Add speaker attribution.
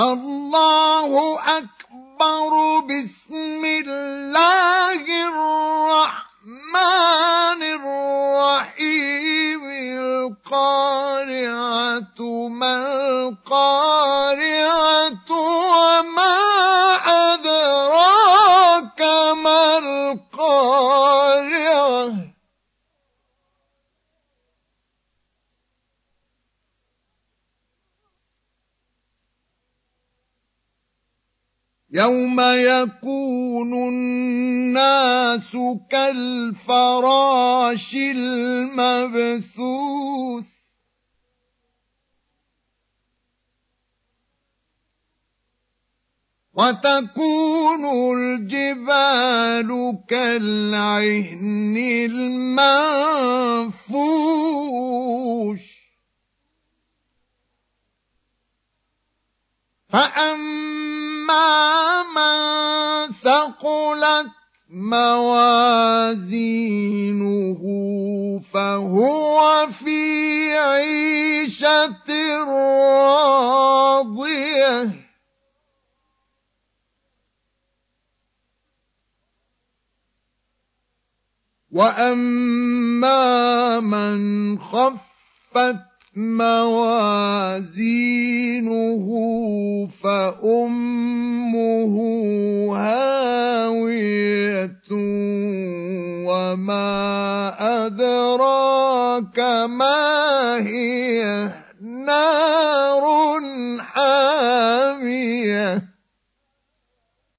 Speaker 1: الله أكبر بسم الله الرحمن الرحيم القارعة ما القارعة يوم يكون الناس كالفراش المبثوث وتكون الجبال كالعهن المنفوش فأما ثقلت موازينه فهو في عيشة راضية. وأما من خفت موازينه فأمه هاوية وما أدراك ما هي